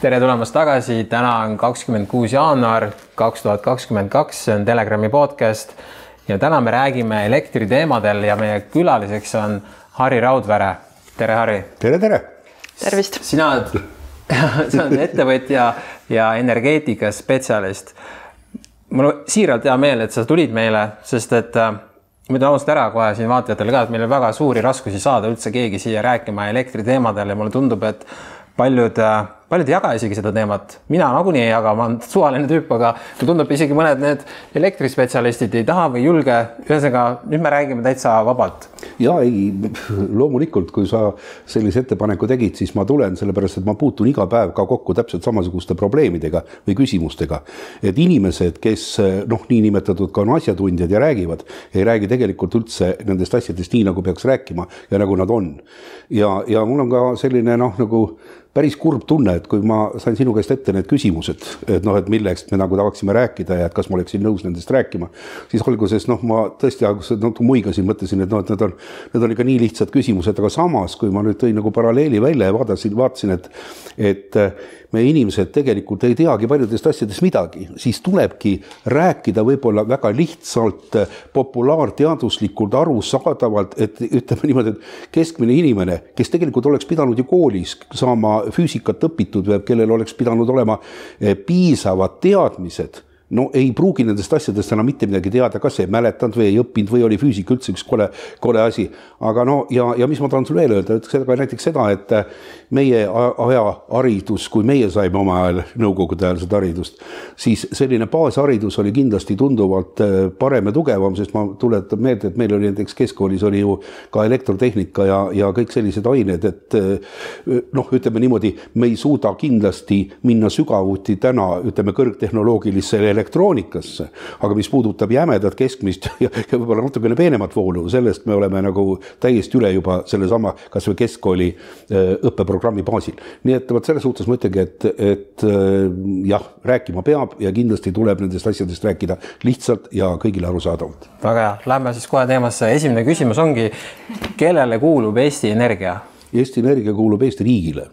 tere tulemast tagasi, täna on kakskümmend kuus jaanuar kaks tuhat kakskümmend kaks, see on Telegrami podcast ja täna me räägime elektriteemadel ja meie külaliseks on Harri Raudvere. tere, Harri. tere, tere. tervist. sina oled sa oled ettevõtja ja energeetikaspetsialist. mul siiralt hea meel, et sa tulid meile, sest et äh, ma ütlen ausalt ära kohe siin vaatajatele ka, et meil on väga suuri raskusi saada üldse keegi siia rääkima elektriteemadel ja mulle tundub, et paljud, äh, paljud ei jaga isegi seda teemat, mina nagunii ei jaga, ma olen suvaline tüüp, aga mulle tundub isegi mõned need elektrispetsialistid ei taha või ei julge. ühesõnaga, nüüd me räägime täitsa vabalt. ja ei, loomulikult, kui sa sellise ettepaneku tegid, siis ma tulen, sellepärast et ma puutun iga päev ka kokku täpselt samasuguste probleemidega või küsimustega. et inimesed, kes noh, niinimetatud ka on asjatundjad ja räägivad, ei räägi tegelikult üldse nendest asjadest nii, nagu peaks rääkima ja nagu nad on. ja, ja mul on ka selline noh, nagu päris kurb tunne, et kui ma sain sinu käest ette need küsimused, et noh, et millest me nagu tahaksime rääkida ja et kas ma oleksin nõus nendest rääkima, siis alguses noh, ma tõesti alguses natuke muigasin, mõtlesin, et noh, et need on, need on ikka nii lihtsad küsimused, aga samas, kui ma nüüd tõin nagu paralleeli välja ja vaatasin, vaatasin, et, et meie inimesed tegelikult ei teagi paljudest asjadest midagi, siis tulebki rääkida võib-olla väga lihtsalt, populaarteaduslikult, arusaadavalt, et ütleme niimoodi, et keskmine inimene, kes tegelikult oleks pidanud ju koolis saama füüsikat õpitud, kellel oleks pidanud olema eh, piisavad teadmised no ei pruugi nendest asjadest enam mitte midagi teada, kas ei mäletanud või ei õppinud või oli füüsika üldse üks kole, kole asi. aga no ja, ja mis ma tahan sulle veel öelda, ütleks seda näiteks seda, et meie aja haridus, kui meie saime oma ajal nõukogude ajal seda haridust, siis selline baasharidus oli kindlasti tunduvalt äh, parem ja tugevam, sest ma tuletan meelde, et meil oli näiteks keskkoolis oli ju ka elektrotehnika ja, ja kõik sellised ained, et äh, noh, ütleme niimoodi, me ei suuda kindlasti minna sügavuti täna ütleme kõrgtehnoloogilisse elektroonikasse, aga mis puudutab jämedat keskmist ja, ja võib-olla natukene peenemat voolu, sellest me oleme nagu täiesti üle juba sellesama kasvõi keskkooli äh, õppeprogrammi baasil. nii et vot selles suhtes ma ütlengi, et, et äh, jah, rääkima peab ja kindlasti tuleb nendest asjadest rääkida lihtsalt ja kõigile arusaadavalt. väga hea, lähme siis kohe teemasse, esimene küsimus ongi, kellele kuulub Eesti Energia? Eesti Energia kuulub Eesti riigile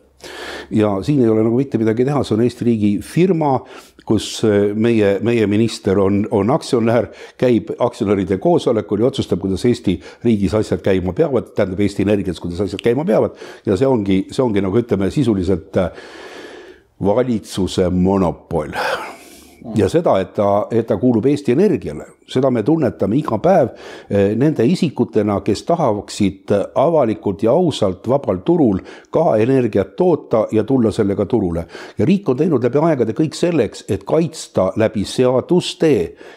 ja siin ei ole nagu mitte midagi teha, see on Eesti riigi firma, kus äh, meie, meie minister on, on aktsionär, käib aktsionäride koosolekul ja otsustab, kuidas Eesti riigis asjad käima peavad, tähendab Eesti Energias, kuidas asjad käima peavad. Ja see ongi, see ongi nagu ütleme sisuliselt äh, valitsuse monopol ja seda, et ta, et ta kuulub Eesti Energiale, seda me tunnetame iga päev eh, nende isikutena, kes tahaksid avalikult ja ausalt vabal turul ka energiat toota ja tulla sellega turule. ja riik on teinud läbi aegade kõik selleks, et kaitsta läbi seaduste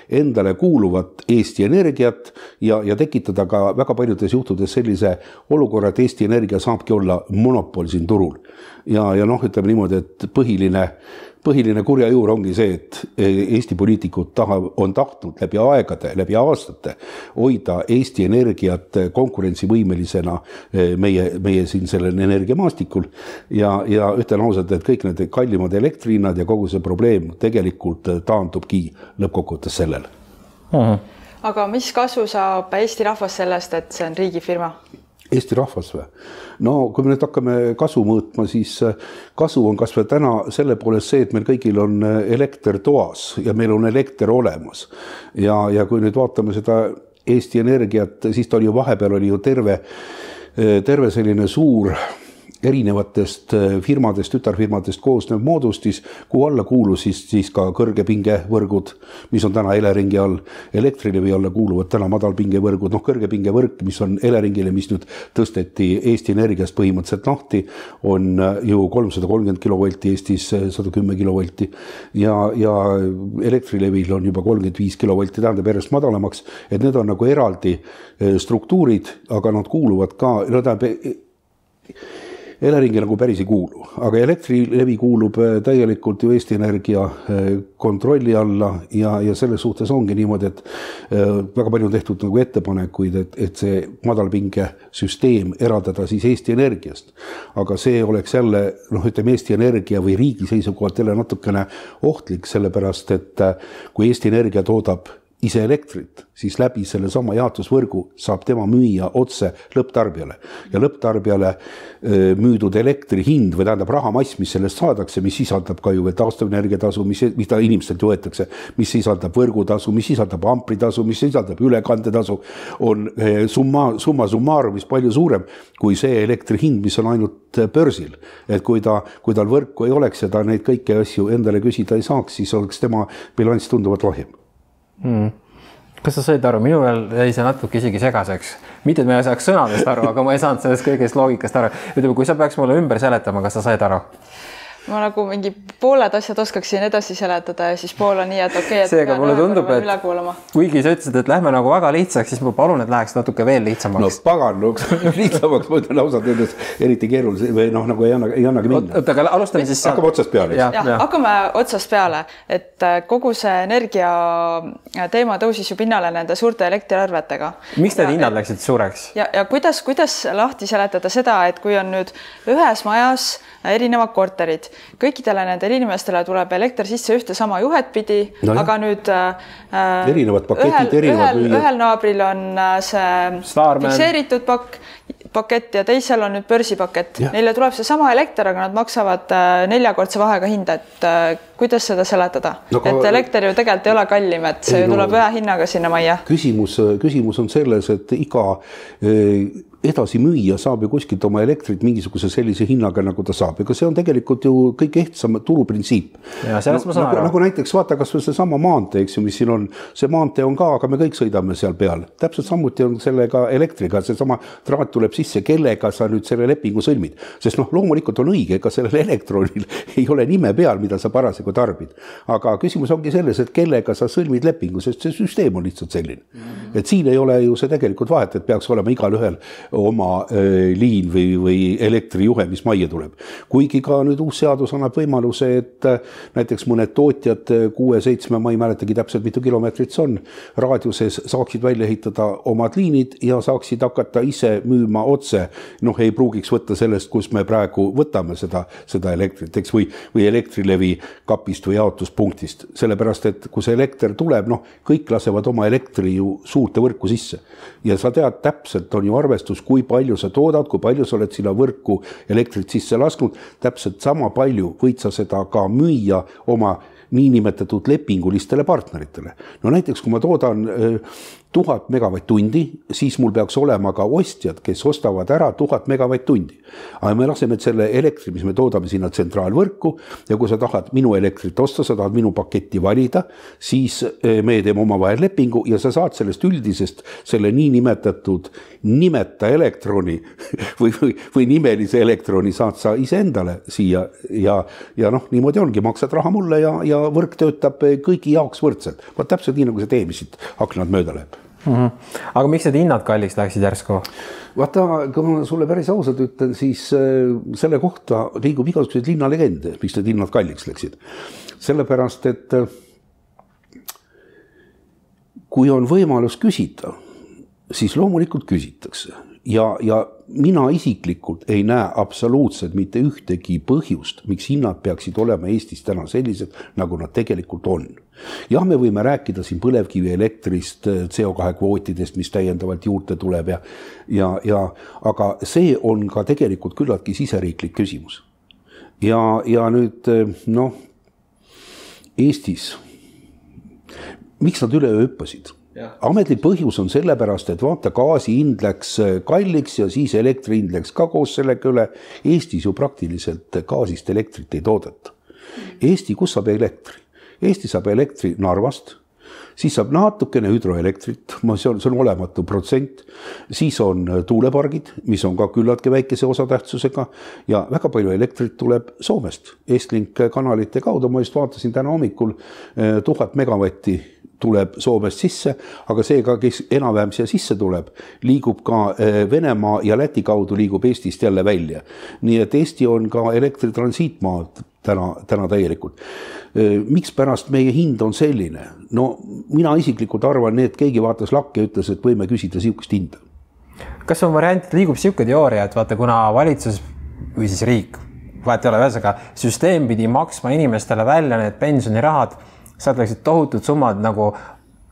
endale kuuluvat Eesti Energiat ja, ja tekitada ka väga paljudes juhtudes sellise olukorra, et Eesti Energia saabki olla monopol siin turul. ja, ja noh, ütleme niimoodi, et põhiline põhiline kurja juur ongi see, et Eesti poliitikud taha, on tahtnud läbi aegade, läbi aastate hoida Eesti Energiat konkurentsivõimelisena eh, meie, meie siin sellel energiamaastikul. ja, ja ütlen ausalt, et kõik need kallimad elektrihinnad ja kogu see probleem tegelikult taandubki lõppkokkuvõttes sellele uh. -huh. Aga mis kasu saab Eesti rahvas sellest, et see on riigifirma? Eesti rahvas või? no kui me nüüd hakkame kasu mõõtma, siis äh, kasu on kasvõi täna selle poolest see, et meil kõigil on äh, elekter toas ja meil on elekter olemas. ja, ja kui nüüd vaatame seda Eesti Energiat, siis ta oli ju vahepeal oli ju terve, äh, terve selline suur erinevatest äh, firmadest, tütarfirmadest koosnev moodustis, kuhu alla kuulusid siis ka kõrgepingevõrgud, mis on täna Eleringi all, Elektrilevi alla kuuluvad täna madalpingevõrgud, noh, kõrgepingevõrk, mis on Eleringile, mis nüüd tõsteti Eesti Energiast põhimõtteliselt lahti, on äh, ju kolmsada kolmkümmend kilovolti, Eestis äh, sada kümme kilovolti. Ja, ja Elektrilevil on juba kolmkümmend viis kilovolti, tähendab järjest madalamaks, et need on nagu eraldi struktuurid, aga nad kuuluvad ka, no tähendab Eleringi nagu päris ei kuulu, aga Elektrilevi kuulub äh, täielikult ju Eesti Energia äh, kontrolli alla ja, ja selles suhtes ongi niimoodi, et äh, väga palju on tehtud nagu ettepanekuid, et, et see madalpingesüsteem eraldada siis Eesti Energiast. aga see oleks jälle noh, ütleme Eesti Energia või riigi seisukohalt jälle natukene ohtlik, sellepärast et kui Eesti Energia toodab ise elektrit, siis läbi sellesama jaotusvõrgu saab tema müüa otse lõpptarbijale ja lõpptarbijale müüdud elektri hind või tähendab rahamass, mis sellest saadakse, mis sisaldab ka ju veel taastuvenergia tasu, mis, mida inimestelt võetakse, mis sisaldab võrgutasu, mis sisaldab ampritasu, mis sisaldab ülekandetasu, on summa, summa summarumis palju suurem kui see elektri hind, mis on ainult börsil. et kui ta, kui tal võrku ei oleks ja ta neid kõiki asju endale küsida ei saaks, siis oleks tema bilanss tunduvalt lahjem mm. kas sa said aru, minu ajal jäi see natuke isegi segaseks, mitte et ma ei saaks sõnadest aru, aga ma ei saanud sellest kõigest loogikast aru. ütleme, kui sa peaks mulle ümber seletama, kas sa said aru? Ma nagu mingi pooled asjad oskaksin edasi seletada ja siis pool on nii, et okei okay,. seega mulle tundub, et kuigi sa ütlesid, et lähme nagu väga lihtsaks, siis ma palun, et läheks natuke veel lihtsamaks. no pagan, no lihtsamaks ma ütlen ausalt öeldes eriti keerulise või noh, nagu ei anna, ei annagi minna. oota, aga alustame siis. hakkame otsast peale. jah ja., hakkame otsast peale, et äh, kogu see energia äh, teema tõusis ju pinnale nende suurte elektriarvetega. miks need hinnad läksid suureks? ja, ja kuidas, kuidas lahti seletada seda, et kui on nüüd ühes majas erinevad korterid, kõikidele nendele inimestele tuleb elekter sisse ühte sama juhet pidi no, aga nüüd äh, erinevad paketid, erinevad ühel, ühel naabril on äh, see Starman. fikseeritud pakk, pakett ja teisel on nüüd börsipakett. Neile tuleb seesama elekter, aga nad maksavad äh, neljakordse vahega hinda, et äh, kuidas seda seletada no,? et elekter ju tegelikult ei ole kallim, et see ei, ju tuleb no, ühe hinnaga sinna majja. küsimus, küsimus on selles, et iga äh, edasimüüja saab ju kuskilt oma elektrit mingisuguse sellise hinnaga, nagu ta saab, ega see on tegelikult ju kõige ehtsam turuprintsiip. ja sellest no, nagu, aru. nagu näiteks vaata kasvõi seesama maantee, eks ju, mis siin on, see maantee on ka, aga me kõik sõidame seal peal, täpselt samuti on sellega elektriga, seesama traat tuleb sisse, kellega sa nüüd selle lepingu sõlmid, sest noh, loomulikult on õige, ega sellel elektronil ei ole nime peal, mida sa parasjagu tarbid, aga küsimus ongi selles, et kellega sa sõlmid lepingu, sest see süsteem on lihtsalt selline. et siin ei ole ju see tegelikult vahet, et peaks olema igalühel oma äh, liin või, või elektrijuhe, mis majja tuleb. kuigi ka nüüd uus seadus annab võimaluse, et äh, näiteks mõned tootjad äh, kuue-seitsme, ma ei mäletagi täpselt, mitu kilomeetrit see on, raadiuses saaksid välja ehitada omad liinid ja saaksid hakata ise müüma otse. noh, ei pruugiks võtta sellest, kus me praegu võtame seda, seda elektrit, eks, või, või Elektrilevi kapist või jaotuspunktist, sellepärast et kui see elekter tuleb, noh, kõik lasevad oma elektri ju suurde võrku sisse. Ja sa tead, täpselt on ju arvestus kui palju sa toodad, kui palju sa oled sinna võrku elektrit sisse lasknud, täpselt sama palju võid sa seda ka müüa oma niinimetatud lepingulistele partneritele. no näiteks, kui ma toodan tuhat megavatt-tundi, siis mul peaks olema ka ostjad, kes ostavad ära tuhat megavatt-tundi. aga me laseme selle elektri, mis me toodame sinna tsentraalvõrku ja kui sa tahad minu elektrit osta, sa tahad minu paketti valida, siis eh, me teeme omavahel lepingu ja sa saad sellest üldisest selle niinimetatud nimeta elektroni või, või, või nimelise elektroni saad sa iseendale siia ja, ja noh, niimoodi ongi, maksad raha mulle ja, ja võrk töötab kõigi jaoks võrdselt. vot täpselt nii, nagu see tee, mis siit aknad mööda läheb mm. -hmm. aga miks need hinnad kalliks läksid järsku? vaata, kui ma sulle päris ausalt ütlen, siis äh, selle kohta liigub igasuguseid linnalegende, miks need hinnad kalliks läksid. sellepärast, et äh, kui on võimalus küsida, siis loomulikult küsitakse ja, ja mina isiklikult ei näe absoluutselt mitte ühtegi põhjust, miks hinnad peaksid olema Eestis täna sellised, nagu nad tegelikult on. jah, me võime rääkida siin põlevkivielektrist, CO2 kvootidest, mis täiendavalt juurde tuleb ja, ja, ja aga see on ka tegelikult küllaltki siseriiklik küsimus. ja, ja nüüd noh, Eestis, miks nad üleöö hüppasid? Ametlik põhjus on sellepärast, et vaata, gaasi hind läks äh, kalliks ja siis elektri hind läks ka koos sellega üle. Eestis ju praktiliselt gaasist elektrit ei toodeta. Eesti, kus saab elektri? Eesti saab elektri Narvast, siis saab natukene hüdroelektrit, see on, see on olematu protsent. siis on äh, tuulepargid, mis on ka küllaltki väikese osatähtsusega ja väga palju elektrit tuleb Soomest. Estlink kanalite kaudu, ma just vaatasin täna hommikul äh, tuhat megavatti tuleb Soomest sisse, aga see ka, kes enam-vähem siia sisse tuleb, liigub ka eh, Venemaa ja Läti kaudu liigub Eestist jälle välja. nii et Eesti on ka elektritransiitmaa täna, täna täielikult. Eh, mikspärast meie hind on selline? no mina isiklikult arvan, nii et keegi vaatas lakke ja ütles, et võime küsida sihukest hinda. kas on variant, liigub sihuke teooria, et vaata, kuna valitsus või siis riik, vahet ei ole, ühesõnaga süsteem pidi maksma inimestele välja need pensionirahad sealt läksid tohutud summad nagu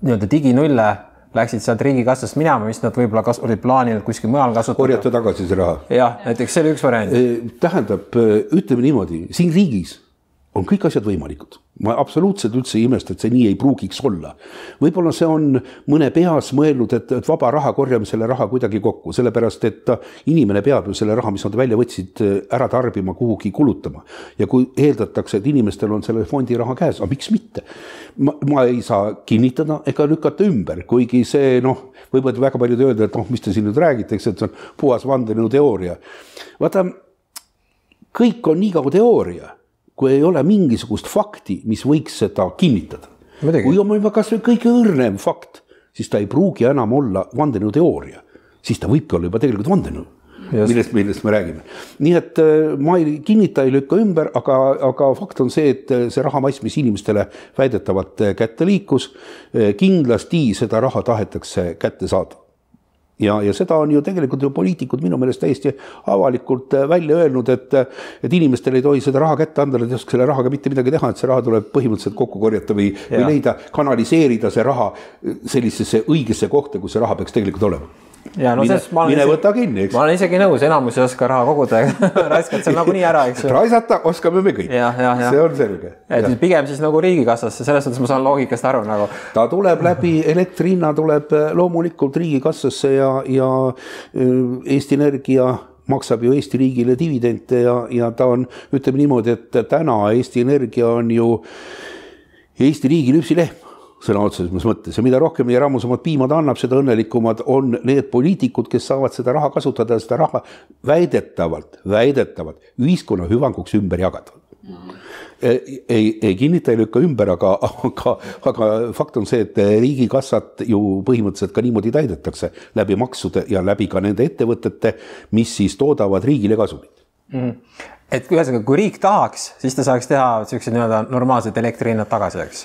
nii-öelda diginulle läksid sealt riigikassast minema, mis nad võib-olla kas-, olid plaaninud kuskil mujal kasutada. korjata tagasi see raha. jah, näiteks see oli üks variant. tähendab, ütleme niimoodi, siin riigis on kõik asjad võimalikud ma absoluutselt üldse ei imesta, et see nii ei pruugiks olla. võib-olla see on mõne peas mõelnud, et, et vaba raha, korjame selle raha kuidagi kokku, sellepärast et inimene peab ju selle raha, mis nad välja võtsid, ära tarbima, kuhugi kulutama. ja kui eeldatakse, et inimestel on selle fondi raha käes, aga miks mitte? ma, ma ei saa kinnitada ega lükata ümber, kuigi see noh, võib-olla väga paljud öelda, et noh, mis te siin nüüd räägite, eks, et see on puhas vandenõuteooria. vaata, kõik on nii kaua teooria kui ei ole mingisugust fakti, mis võiks seda kinnitada. kui on kasvõi kõige õrnem fakt, siis ta ei pruugi enam olla vandenõuteooria, siis ta võibki olla juba tegelikult vandenõu millest, millest me räägime. nii et äh, ma ei kinnita, ei lükka ümber, aga, aga fakt on see, et äh, see rahamass, mis inimestele väidetavalt äh, kätte liikus, kindlasti seda raha tahetakse kätte saada ja, ja seda on ju tegelikult ju poliitikud minu meelest täiesti avalikult äh, välja öelnud, et, et inimestele ei tohi seda raha kätte anda, nad ei oska selle rahaga mitte midagi teha, et see raha tuleb põhimõtteliselt kokku korjata või, või leida, kanaliseerida see raha sellisesse õigesse kohta, kus see raha peaks tegelikult olema ja no mine, mine isegi, võta kinni, eks. ma olen isegi nõus, enamus ei oska raha koguda raiskad seal nagunii ära, eks ju. raisata oskame me kõik. see on selge. et ja. pigem siis nagu riigikassasse, selles suhtes ma saan loogikast aru nagu. ta tuleb läbi, elektri hinna tuleb äh, loomulikult riigikassasse ja, ja äh, Eesti Energia maksab ju Eesti riigile dividende ja, ja ta on, ütleme niimoodi, et täna Eesti Energia on ju Eesti riigi lüpsilehm sõna otseses mõttes ja mida rohkem ja rammusamad piima ta annab, seda õnnelikumad on need poliitikud, kes saavad seda raha kasutada ja seda raha väidetavalt, väidetavalt ühiskonna hüvanguks ümber jagada mm. ei, ei, ei kinnita, ei lükka ümber, aga, aga, aga fakt on see, et riigikassat ju põhimõtteliselt ka niimoodi täidetakse läbi maksude ja läbi ka nende ettevõtete, mis siis toodavad riigile kasumit. Mm et ühesõnaga, kui riik tahaks, siis ta saaks teha siuksed nii-öelda normaalsed elektrihinnad tagasi, eks?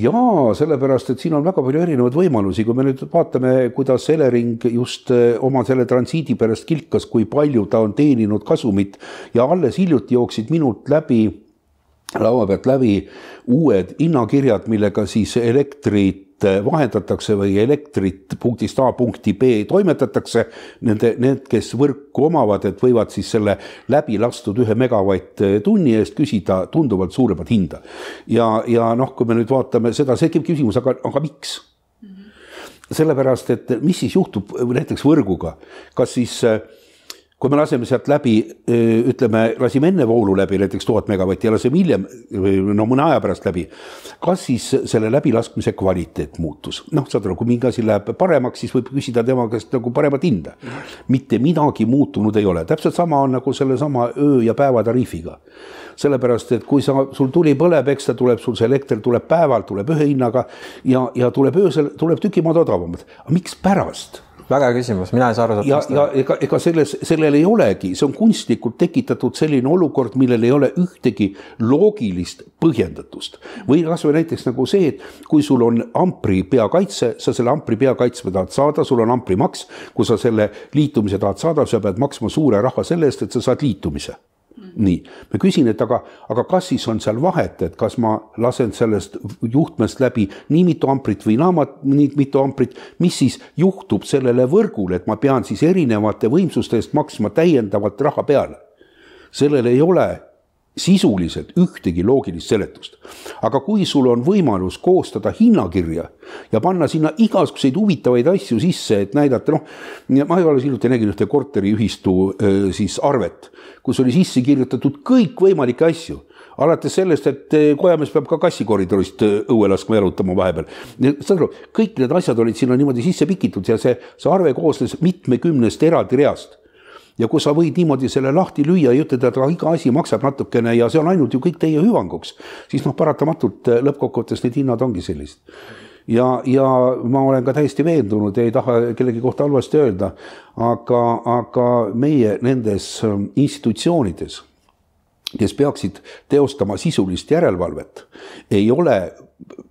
jaa, sellepärast et siin on väga palju erinevaid võimalusi, kui me nüüd vaatame, kuidas Elering just oma selle transiidi pärast kilkas, kui palju ta on teeninud kasumit ja alles hiljuti jooksid minult läbi laua pealt läbi uued hinnakirjad, millega siis elektrit vahendatakse või elektrit punktist A punkti B toimetatakse. Nende, need, kes võrku omavad, et võivad siis selle läbi lastud ühe megavatt-tunni eest küsida tunduvalt suuremat hinda. ja, ja noh, kui me nüüd vaatame seda, tekib küsimus, aga, aga miks? sellepärast, et mis siis juhtub näiteks võrguga, kas siis äh, kui me laseme sealt läbi, ütleme, lasime enne voolu läbi näiteks tuhat megavatti ja laseme hiljem no mõne aja pärast läbi, kas siis selle läbilaskmise kvaliteet muutus? noh, saad aru, kui mingi asi läheb paremaks, siis võib küsida tema käest nagu paremat hinda. mitte midagi muutunud ei ole, täpselt sama on nagu sellesama öö ja päevatariifiga. sellepärast, et kui sa, sul tuli põleb, eks ta tuleb, sul see elekter tuleb päeval, tuleb ühe hinnaga ja, ja tuleb öösel, tuleb tüki maad odavamalt. aga mikspärast? Väga hea küsimus, mina ei saa aru. ja, ja ega, ega selles, sellel ei olegi, see on kunstlikult tekitatud selline olukord, millel ei ole ühtegi loogilist põhjendatust. või kasvõi näiteks nagu see, et kui sul on ampri peakaitse, sa selle ampri peakaitsme tahad saada, sul on amprimaks, kui sa selle liitumise tahad saada, sa pead maksma suure raha selle eest, et sa saad liitumise nii, ma küsin, et aga, aga kas siis on seal vahet, et kas ma lasen sellest juhtmest läbi nii mitu amprit või naa nii mitu amprit, mis siis juhtub sellele võrgule, et ma pean siis erinevate võimsuste eest maksma täiendavat raha peale. sellel ei ole sisuliselt ühtegi loogilist seletust. aga kui sul on võimalus koostada hinnakirja ja panna sinna igasuguseid huvitavaid asju sisse, et näidata, noh, ma alles hiljuti nägin ühte korteriühistu siis arvet, kus oli sisse kirjutatud kõikvõimalikke asju alates sellest, et kojamees peab ka kassikoridorist õue laskma jalutama vahepeal. saad aru, kõik need asjad olid sinna niimoodi sisse pikitud ja see, see arve koosnes mitmekümnest eraldi reast ja kui sa võid niimoodi selle lahti lüüa ja ütelda, et iga asi maksab natukene ja see on ainult ju kõik teie hüvanguks, siis noh, paratamatult äh, lõppkokkuvõttes need hinnad ongi sellised. ja, ja ma olen ka täiesti veendunud ei taha kellegi kohta halvasti öelda, aga, aga meie nendes ähm, institutsioonides, kes peaksid teostama sisulist järelevalvet, ei ole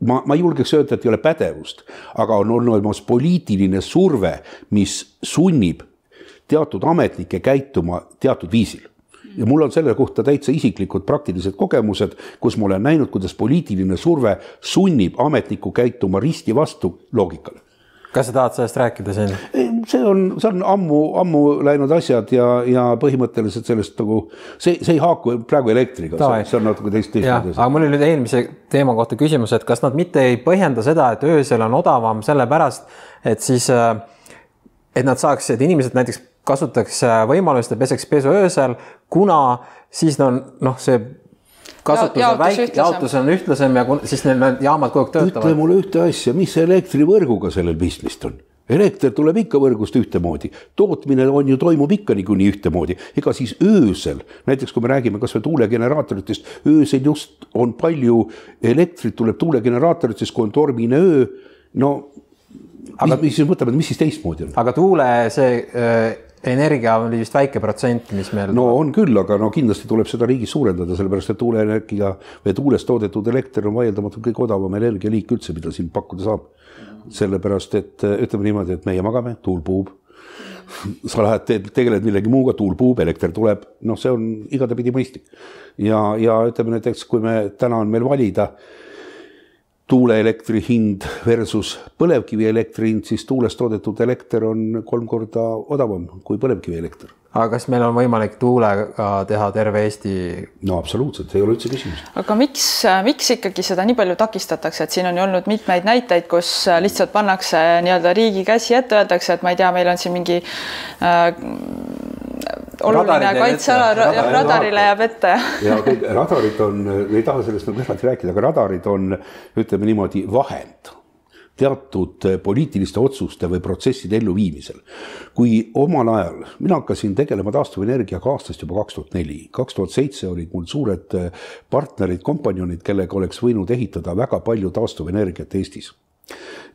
ma, ma julgeks öelda, et ei ole pädevust, aga on olemas poliitiline surve, mis sunnib teatud ametnikke käituma teatud viisil. Ja mul on selle kohta täitsa isiklikud praktilised kogemused, kus ma olen näinud, kuidas poliitiline surve sunnib ametnikku käituma risti vastu loogikale kas sa tahad sellest rääkida siin? see on, see on ammu, ammu läinud asjad ja, ja põhimõtteliselt sellest nagu see, see ei haaku praegu elektriga, see on natuke teist, aga mul oli nüüd eelmise teema kohta küsimus, et kas nad mitte ei põhjenda seda, et öösel on odavam sellepärast, et siis, äh, et nad saaks, et inimesed näiteks kasutaks äh, võimalust ja peseks pesu öösel, kuna siis on noh, see kasutuse väik-, jaotus on ühtlasem ja siis neil need jaamad kogu aeg töötavad. ütle mulle ühte asja, mis elektrivõrguga sellel pistmist on? elekter tuleb ikka võrgust ühtemoodi, tootmine on ju, toimub ikka niikuinii ühtemoodi, ega siis öösel, näiteks kui me räägime kasvõi tuulegeneraatoritest, öösel just on palju elektrit tuleb tuulegeneraatoritest, kui on tormine öö, no aga mis, mis siis mõtleme, et mis siis teistmoodi on? aga tuule see äh, energia oli vist väike protsent, mis meil. no on küll, aga no kindlasti tuleb seda riigis suurendada, sellepärast et tuuleenergia või tuulest toodetud elekter on vaieldamatult kõige odavam energialiik üldse, mida siin pakkuda saab. sellepärast et ütleme niimoodi, et meie magame, tuul puhub. sa lähed, teed, tegeled millegi muuga, tuul puhub, elekter tuleb, noh, see on igatepidi mõistlik. ja, ja ütleme näiteks, kui me täna on meil valida tuuleelektri hind versus põlevkivielektri hind, siis tuulest toodetud elekter on kolm korda odavam kui põlevkivielekter. aga kas meil on võimalik tuulega teha terve Eesti? no absoluutselt, ei ole üldse küsimus. aga miks, miks ikkagi seda nii palju takistatakse, et siin on ju olnud mitmeid näiteid, kus lihtsalt pannakse nii-öelda riigi käsi ette, öeldakse, et ma ei tea, meil on siin mingi äh, oluline kaitseala radarile jääb ette. ja kõik radarid on, ei taha sellest nagu eraldi rääkida, aga radarid on, ütleme niimoodi, vahend teatud poliitiliste otsuste või protsesside elluviimisel. kui omal ajal, mina hakkasin tegelema taastuvenergiaga aastast juba kaks tuhat neli, kaks tuhat seitse olid mul suured partnerid, kompanjonid, kellega oleks võinud ehitada väga palju taastuvenergiat Eestis.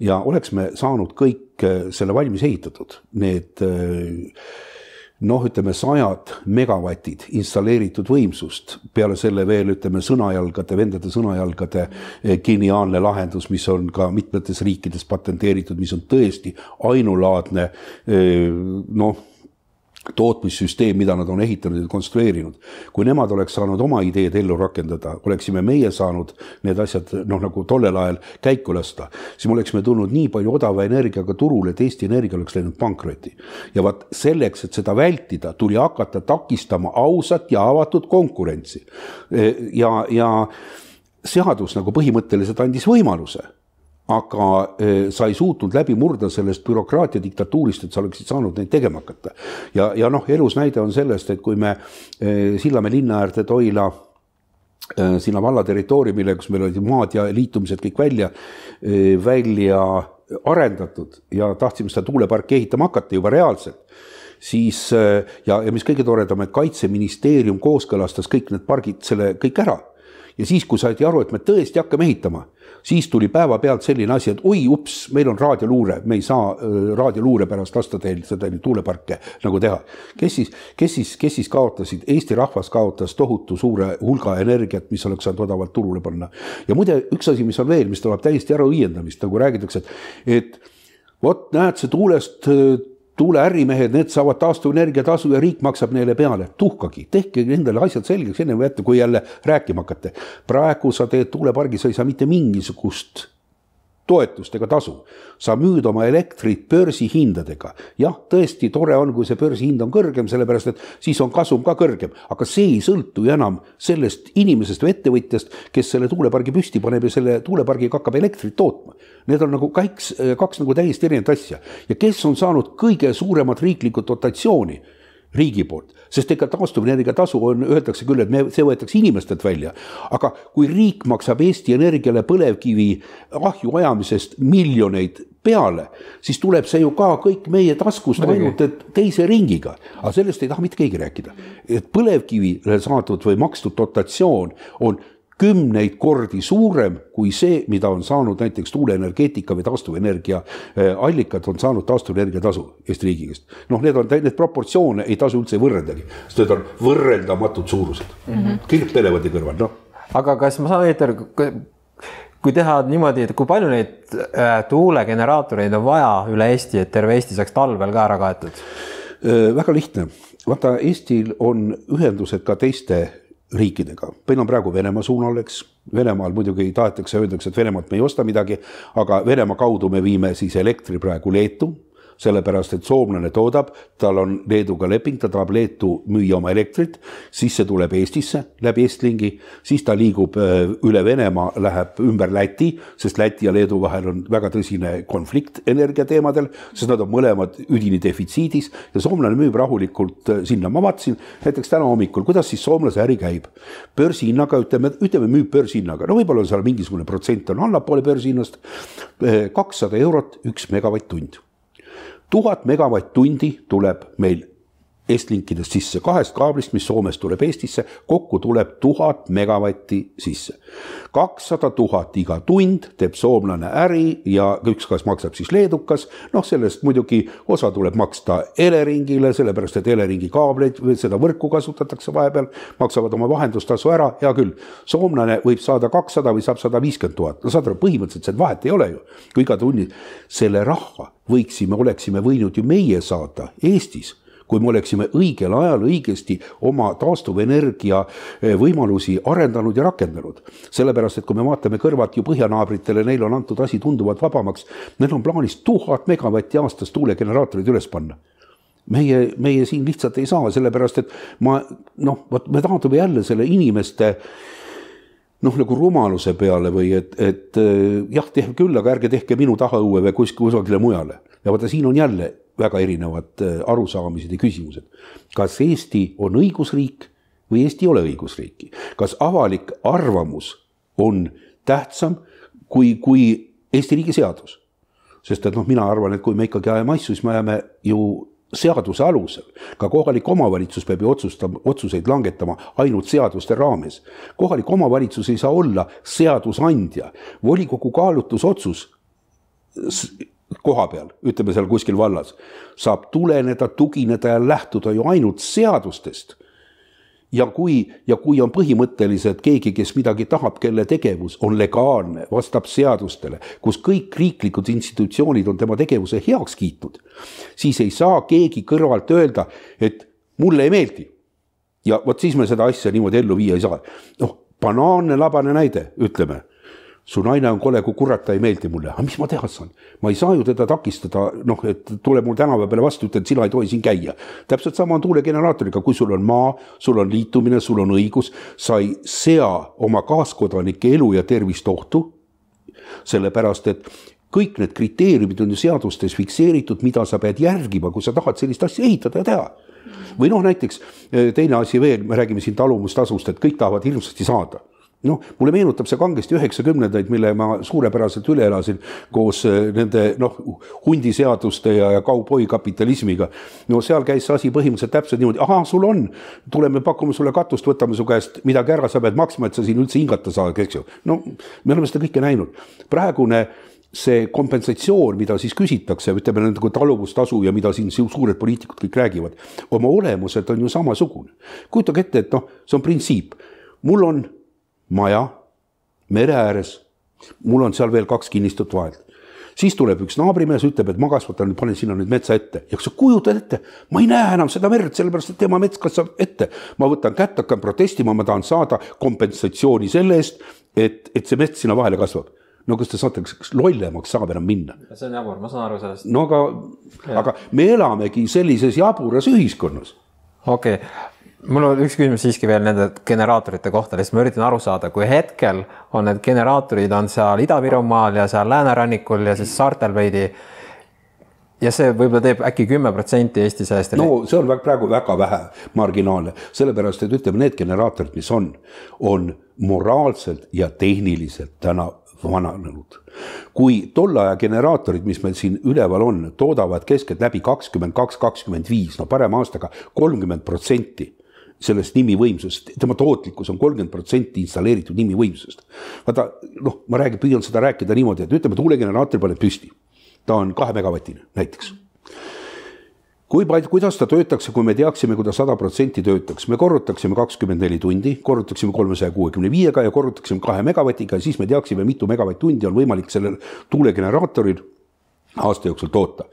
Ja oleks me saanud kõik selle valmis ehitatud, need noh, ütleme sajad megavatid installeeritud võimsust, peale selle veel ütleme sõnajalgade, vendade sõnajalgade eh, geniaalne lahendus, mis on ka mitmetes riikides patenteeritud, mis on tõesti ainulaadne eh, noh tootmissüsteem, mida nad on ehitanud ja konstrueerinud. kui nemad oleks saanud oma ideed ellu rakendada, oleksime meie saanud need asjad noh, nagu tollel ajal käiku lasta, siis me oleksime tulnud nii palju odava energiaga turule, et Eesti Energia oleks läinud pankrotti. ja vaat selleks, et seda vältida, tuli hakata takistama ausat ja avatud konkurentsi. ja, ja seadus nagu põhimõtteliselt andis võimaluse aga eh, sa ei suutnud läbi murda sellest bürokraatia diktatuurist, et sa oleksid saanud neid tegema hakata. ja, ja noh, elus näide on sellest, et kui me eh, Sillamäe linna äärde Toila eh, sinna valla territooriumile, kus meil olid maad ja liitumised kõik välja, välja arendatud ja tahtsime seda tuuleparki ehitama hakata juba reaalselt siis ja, ja mis kõige toredam, et kaitseministeerium kooskõlastas kõik need pargid selle kõik ära. Ja siis, kui saadi aru, et me tõesti hakkame ehitama siis tuli päevapealt selline asi, et oi, ups, meil on raadioluure, me ei saa äh, raadioluure pärast lasta teil seda tuuleparke nagu teha. kes siis, kes siis, kes siis kaotasid, Eesti rahvas kaotas tohutu suure hulga energiat, mis oleks saanud odavalt turule panna. ja muide, üks asi, mis on veel, mis tuleb täiesti ära õiendamist, nagu räägitakse, et, et vot näed, see tuulest tuuleärimehed, need saavad taastuvenergia tasu ja riik maksab neile peale. tuhkagi, tehke nendele asjad selgeks enne või ette, kui jälle rääkima hakata. praegu sa teed tuulepargi, sa ei saa mitte mingisugust toetust ega tasu. sa müüd oma elektrit börsihindadega. jah, tõesti tore on, kui see börsihind on kõrgem, sellepärast et siis on kasum ka kõrgem, aga see ei sõltu ju enam sellest inimesest või ettevõtjast, kes selle tuulepargi püsti paneb ja selle tuulepargiga hakkab elektrit tootma. Need on nagu kaks, kaks nagu täiesti erinevat asja ja kes on saanud kõige suuremat riiklikku dotatsiooni riigi poolt, sest ega taastuvenergia tasu on, öeldakse küll, et me, see võetakse inimestelt välja, aga kui riik maksab Eesti Energiale põlevkivi ahju ajamisest miljoneid peale, siis tuleb see ju ka kõik meie taskust ainult teise ringiga, aga sellest ei taha mitte keegi rääkida. et põlevkivile saadud või makstud dotatsioon on kümneid kordi suurem kui see, mida on saanud näiteks tuuleenergeetika või taastuvenergia äh, allikad on saanud taastuvenergia tasu Eesti riigi käest. noh, need on, need proportsioone ei tasu üldse võrreldagi, sest need on võrreldamatud suurused mm -hmm. kirjub televandi kõrval, noh. aga kas ma saan õieti aru, kui teha niimoodi, et kui palju neid äh, tuulegeneraatoreid on vaja üle Eesti, et terve Eesti saaks talvel ka ära kaetud? väga lihtne, vaata Eestil on ühendused ka teiste riikidega, meil on praegu Venemaa suunal, eks. Venemaal muidugi tahetakse, öeldakse, et Venemaalt me ei osta midagi, aga Venemaa kaudu me viime siis elektri praegu Leetu sellepärast et soomlane toodab, tal on Leeduga leping, ta tahab Leetu müüa oma elektrit, siis see tuleb Eestisse läbi Estlingi, siis ta liigub äh, üle Venemaa, läheb ümber Läti, sest Läti ja Leedu vahel on väga tõsine konflikt energiateemadel, sest nad on mõlemad üdini defitsiidis ja soomlane müüb rahulikult äh, sinna. ma vaatasin näiteks täna hommikul, kuidas siis soomlase äri käib. börsihinnaga ütleme, ütleme müüb börsihinnaga, no võib-olla seal mingisugune protsent on allapoole börsihinnast. Äh, kakssada eurot üks megavatt-tund tuhat megavatt-tundi tuleb meil Estlinkidest sisse, kahest kaablist, mis Soomest tuleb Eestisse, kokku tuleb tuhat megavatti sisse. kakssada tuhat iga tund teeb soomlane äri ja ükskõik maksab siis leedukas, noh, sellest muidugi osa tuleb maksta Eleringile, sellepärast et Eleringi kaableid või seda võrku kasutatakse vahepeal, maksavad oma vahendustasu ära, hea küll. soomlane võib saada kakssada või saab sada viiskümmend tuhat, no saad aru, põhimõtteliselt seda vahet ei ole ju, kui iga tunni selle rahva võiksime, oleksime võinud ju meie saada Eestis kui me oleksime õigel ajal õigesti oma taastuvenergia eh, võimalusi arendanud ja rakendanud. sellepärast, et kui me vaatame kõrvalt ju põhjanaabritele, neil on antud asi tunduvalt vabamaks. Neil on plaanis tuhat megavatti aastas tuulegeneraatorid üles panna meie, meie siin lihtsalt ei saa, sellepärast et ma noh, vot me taandume jälle selle inimeste noh, nagu rumaluse peale või et, et eh, jah, tehke küll, aga ärge tehke minu tahaõue või kuskile kusagile mujale. ja vaata, siin on jälle väga erinevad äh, arusaamised ja küsimused. kas Eesti on õigusriik või Eesti ei ole õigusriiki, kas avalik arvamus on tähtsam kui, kui Eesti riigi seadus? sest et noh, mina arvan, et kui me ikkagi ajame asju, siis me ajame ju seaduse alusel. ka kohalik omavalitsus peab ju otsustama, otsuseid langetama ainult seaduste raames. kohalik omavalitsus ei saa olla seadusandja, volikogu kaalutlusotsus koha peal, ütleme seal kuskil vallas, saab tuleneda, tugineda ja lähtuda ju ainult seadustest. ja kui, ja kui on põhimõtteliselt keegi, kes midagi tahab, kelle tegevus on legaalne, vastab seadustele, kus kõik riiklikud institutsioonid on tema tegevuse heaks kiitnud, siis ei saa keegi kõrvalt öelda, et mulle ei meeldi. ja vot siis me seda asja niimoodi ellu viia ei saa. noh, banaanne labane näide, ütleme su naine on kole kui kurat, ta ei meeldi mulle, aga mis ma teha saan? ma ei saa ju teda takistada, noh, et tule mul tänava peale vastu, ütle, et sina ei tohi siin käia. täpselt sama on tuulegeneraatoriga, kui sul on maa, sul on liitumine, sul on õigus, sa ei sea oma kaaskodanike elu ja tervist ohtu. sellepärast, et kõik need kriteeriumid on ju seadustes fikseeritud, mida sa pead järgima, kui sa tahad sellist asja ehitada ja teha. või noh, näiteks teine asi veel, me räägime siin talumustasust, et kõik tahavad hirmsasti saada noh, mulle meenutab see kangesti üheksakümnendaid, mille ma suurepäraselt üle elasin koos äh, nende noh, hundiseaduste ja, ja kauboi-kapitalismiga. no seal käis see asi põhimõtteliselt täpselt niimoodi, ahaa, sul on, tuleme, pakume sulle katust, võtame su käest midagi ära, sa pead maksma, et sa siin üldse hingata saad, eks ju. no me oleme seda kõike näinud. praegune see kompensatsioon, mida siis küsitakse, ütleme nagu taluvustasu ja mida siin suured poliitikud kõik räägivad, oma olemuselt on ju samasugune. kujutage ette, et noh, see on printsiip, mul on maja mere ääres. mul on seal veel kaks kinnistut vahelt. siis tuleb üks naabrimees, ütleb, et ma kasvatan, panen sinna nüüd metsa ette ja kui sa kujutad ette, ma ei näe enam seda merd, sellepärast et tema mets kasvab ette. ma võtan kätt, hakkan protestima, ma tahan saada kompensatsiooni selle eest, et, et see mets sinna vahele kasvab no kas te saate, kas lollemaks saab enam minna? see on jabur, ma saan aru sellest. no aga, aga me elamegi sellises jaburas ühiskonnas. okei okay mul on üks küsimus siiski veel nende generaatorite kohta, lihtsalt ma üritan aru saada, kui hetkel on need generaatorid on seal Ida-Virumaal ja seal läänerannikul ja siis saartel veidi. ja see võib-olla teeb äkki kümme protsenti Eesti sellest. no see on praegu väga vähe marginaalne, sellepärast et ütleme, need generaatorid, mis on, on moraalselt ja tehniliselt täna vananenud. kui tolle aja generaatorid, mis meil siin üleval on, toodavad keskeltläbi kakskümmend kaks, kakskümmend viis, no parema aastaga kolmkümmend protsenti sellest nimivõimsusest, tema tootlikkus on kolmkümmend protsenti installeeritud nimivõimsusest. vaata noh, ma räägin, püüan seda rääkida niimoodi, et ütleme, tuulegeneraator paneb püsti. ta on kahe megavatine näiteks. kui palju, kuidas ta töötaks, kui me teaksime, kui ta sada protsenti töötaks, me korrutaksime kakskümmend neli tundi, korrutaksime kolmesaja kuuekümne viiega ja korrutaksime kahe megavatiga ja siis me teaksime, mitu megavatt-tundi on võimalik sellel tuulegeneraatoril aasta jooksul toota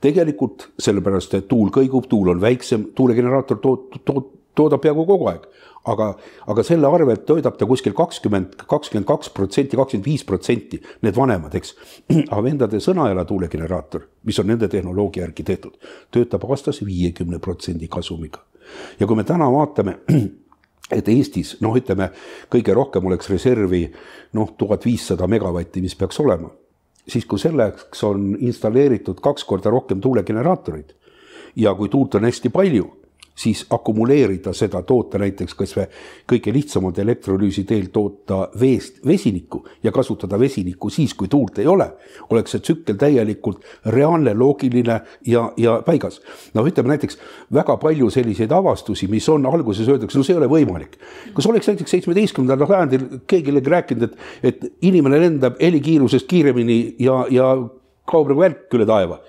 tegelikult sellepärast, et tuul kõigub, tuul on väiksem, tuulegeneraator tood-, tood-, toodab peaaegu kogu aeg aga, aga selle arvelt toidab ta kuskil kakskümmend, kakskümmend kaks protsenti, kakskümmend viis protsenti, need vanemad, eks. aga vendade Sõnajalja tuulegeneraator, mis on nende tehnoloogia järgi tehtud, töötab aastas viiekümne protsendi kasumiga. ja kui me täna vaatame et Eestis noh, ütleme kõige rohkem oleks reservi noh, tuhat viissada megavatti, mis peaks olema, siis kui selleks on installeeritud kaks korda rohkem tuulegeneraatoreid ja kui tuult on hästi palju siis akumuleerida seda, toota näiteks kas või kõige lihtsamalt elektrolüüsi teel toota veest vesinikku ja kasutada vesinikku siis, kui tuult ei ole, oleks see tsükkel täielikult reaalne, loogiline ja, ja paigas. noh, ütleme näiteks väga palju selliseid avastusi, mis on alguses öeldakse, no see ei ole võimalik. kas oleks näiteks seitsmeteistkümnendal sajandil keegi rääkinud, et, et inimene lendab helikiirusest kiiremini ja, ja kaob nagu välk üle taeva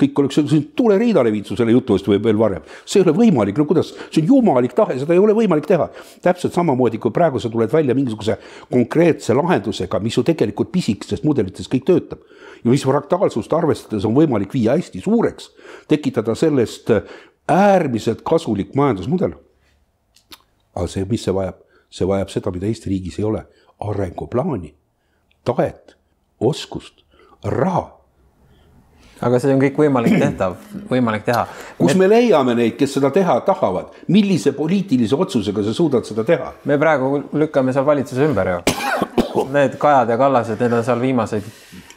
kõik oleks, tuleriidale viitsu selle jutu eest või veel varem. see ei ole võimalik, no kuidas, see on jumalik tahe, seda ei ole võimalik teha. täpselt samamoodi, kui praegu sa tuled välja mingisuguse konkreetse lahendusega, mis ju tegelikult pisikestes mudelites kõik töötab ja mis fraktaalsust arvestades on võimalik viia hästi suureks, tekitada sellest äärmiselt kasulik majandusmudel. aga see, mis see vajab, see vajab seda, mida Eesti riigis ei ole, arenguplaani, tahet, oskust, raha aga see on kõik võimalik tehtav, võimalik teha. kus me... me leiame neid, kes seda teha tahavad, millise poliitilise otsusega sa suudad seda teha? me praegu lükkame seal valitsuse ümber ju. Need Kajad ja Kallased, need on seal viimaseid,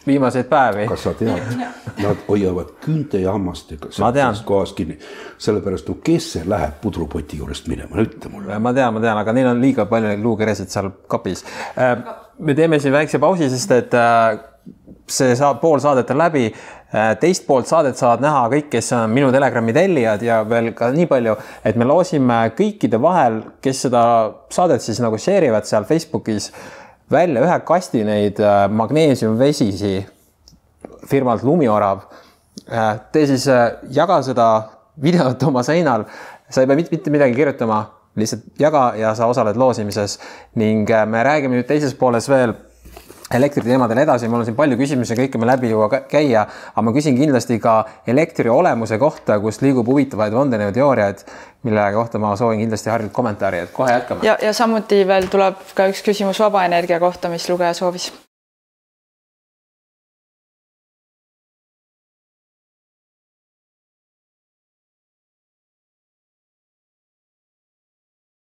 viimaseid päevi. kas sa tead, nad hoiavad küünte ja hammastega sellest kohast kinni. sellepärast, no kes see läheb pudrupoti juurest minema, ütle mulle. ma tean, ma tean, aga neil on liiga palju luukeresid seal kapis. Äh, me teeme siin väikse pausi, sest et äh, see saab, pool saadet on läbi teist poolt saadet saavad näha kõik, kes on minu Telegrami tellijad ja veel ka nii palju, et me loosime kõikide vahel, kes seda saadet siis nagu share ivad seal Facebookis välja ühe kasti neid äh, magneesiumvesisi firmalt Lumiorav. Äh, Te siis jaga seda videot oma seinal, sa ei pea mitte midagi kirjutama, lihtsalt jaga ja sa osaled loosimises ning me räägime nüüd teises pooles veel elektriteemadel edasi, mul on siin palju küsimusi, kõike me läbi ei jõua käia, aga ma küsin kindlasti ka elektri olemuse kohta, kus liigub huvitavaid vandenõuteooriaid, mille kohta ma soovin kindlasti Harrilt kommentaari, et kohe jätkame. ja, ja samuti veel tuleb ka üks küsimus vaba energia kohta, mis lugeja soovis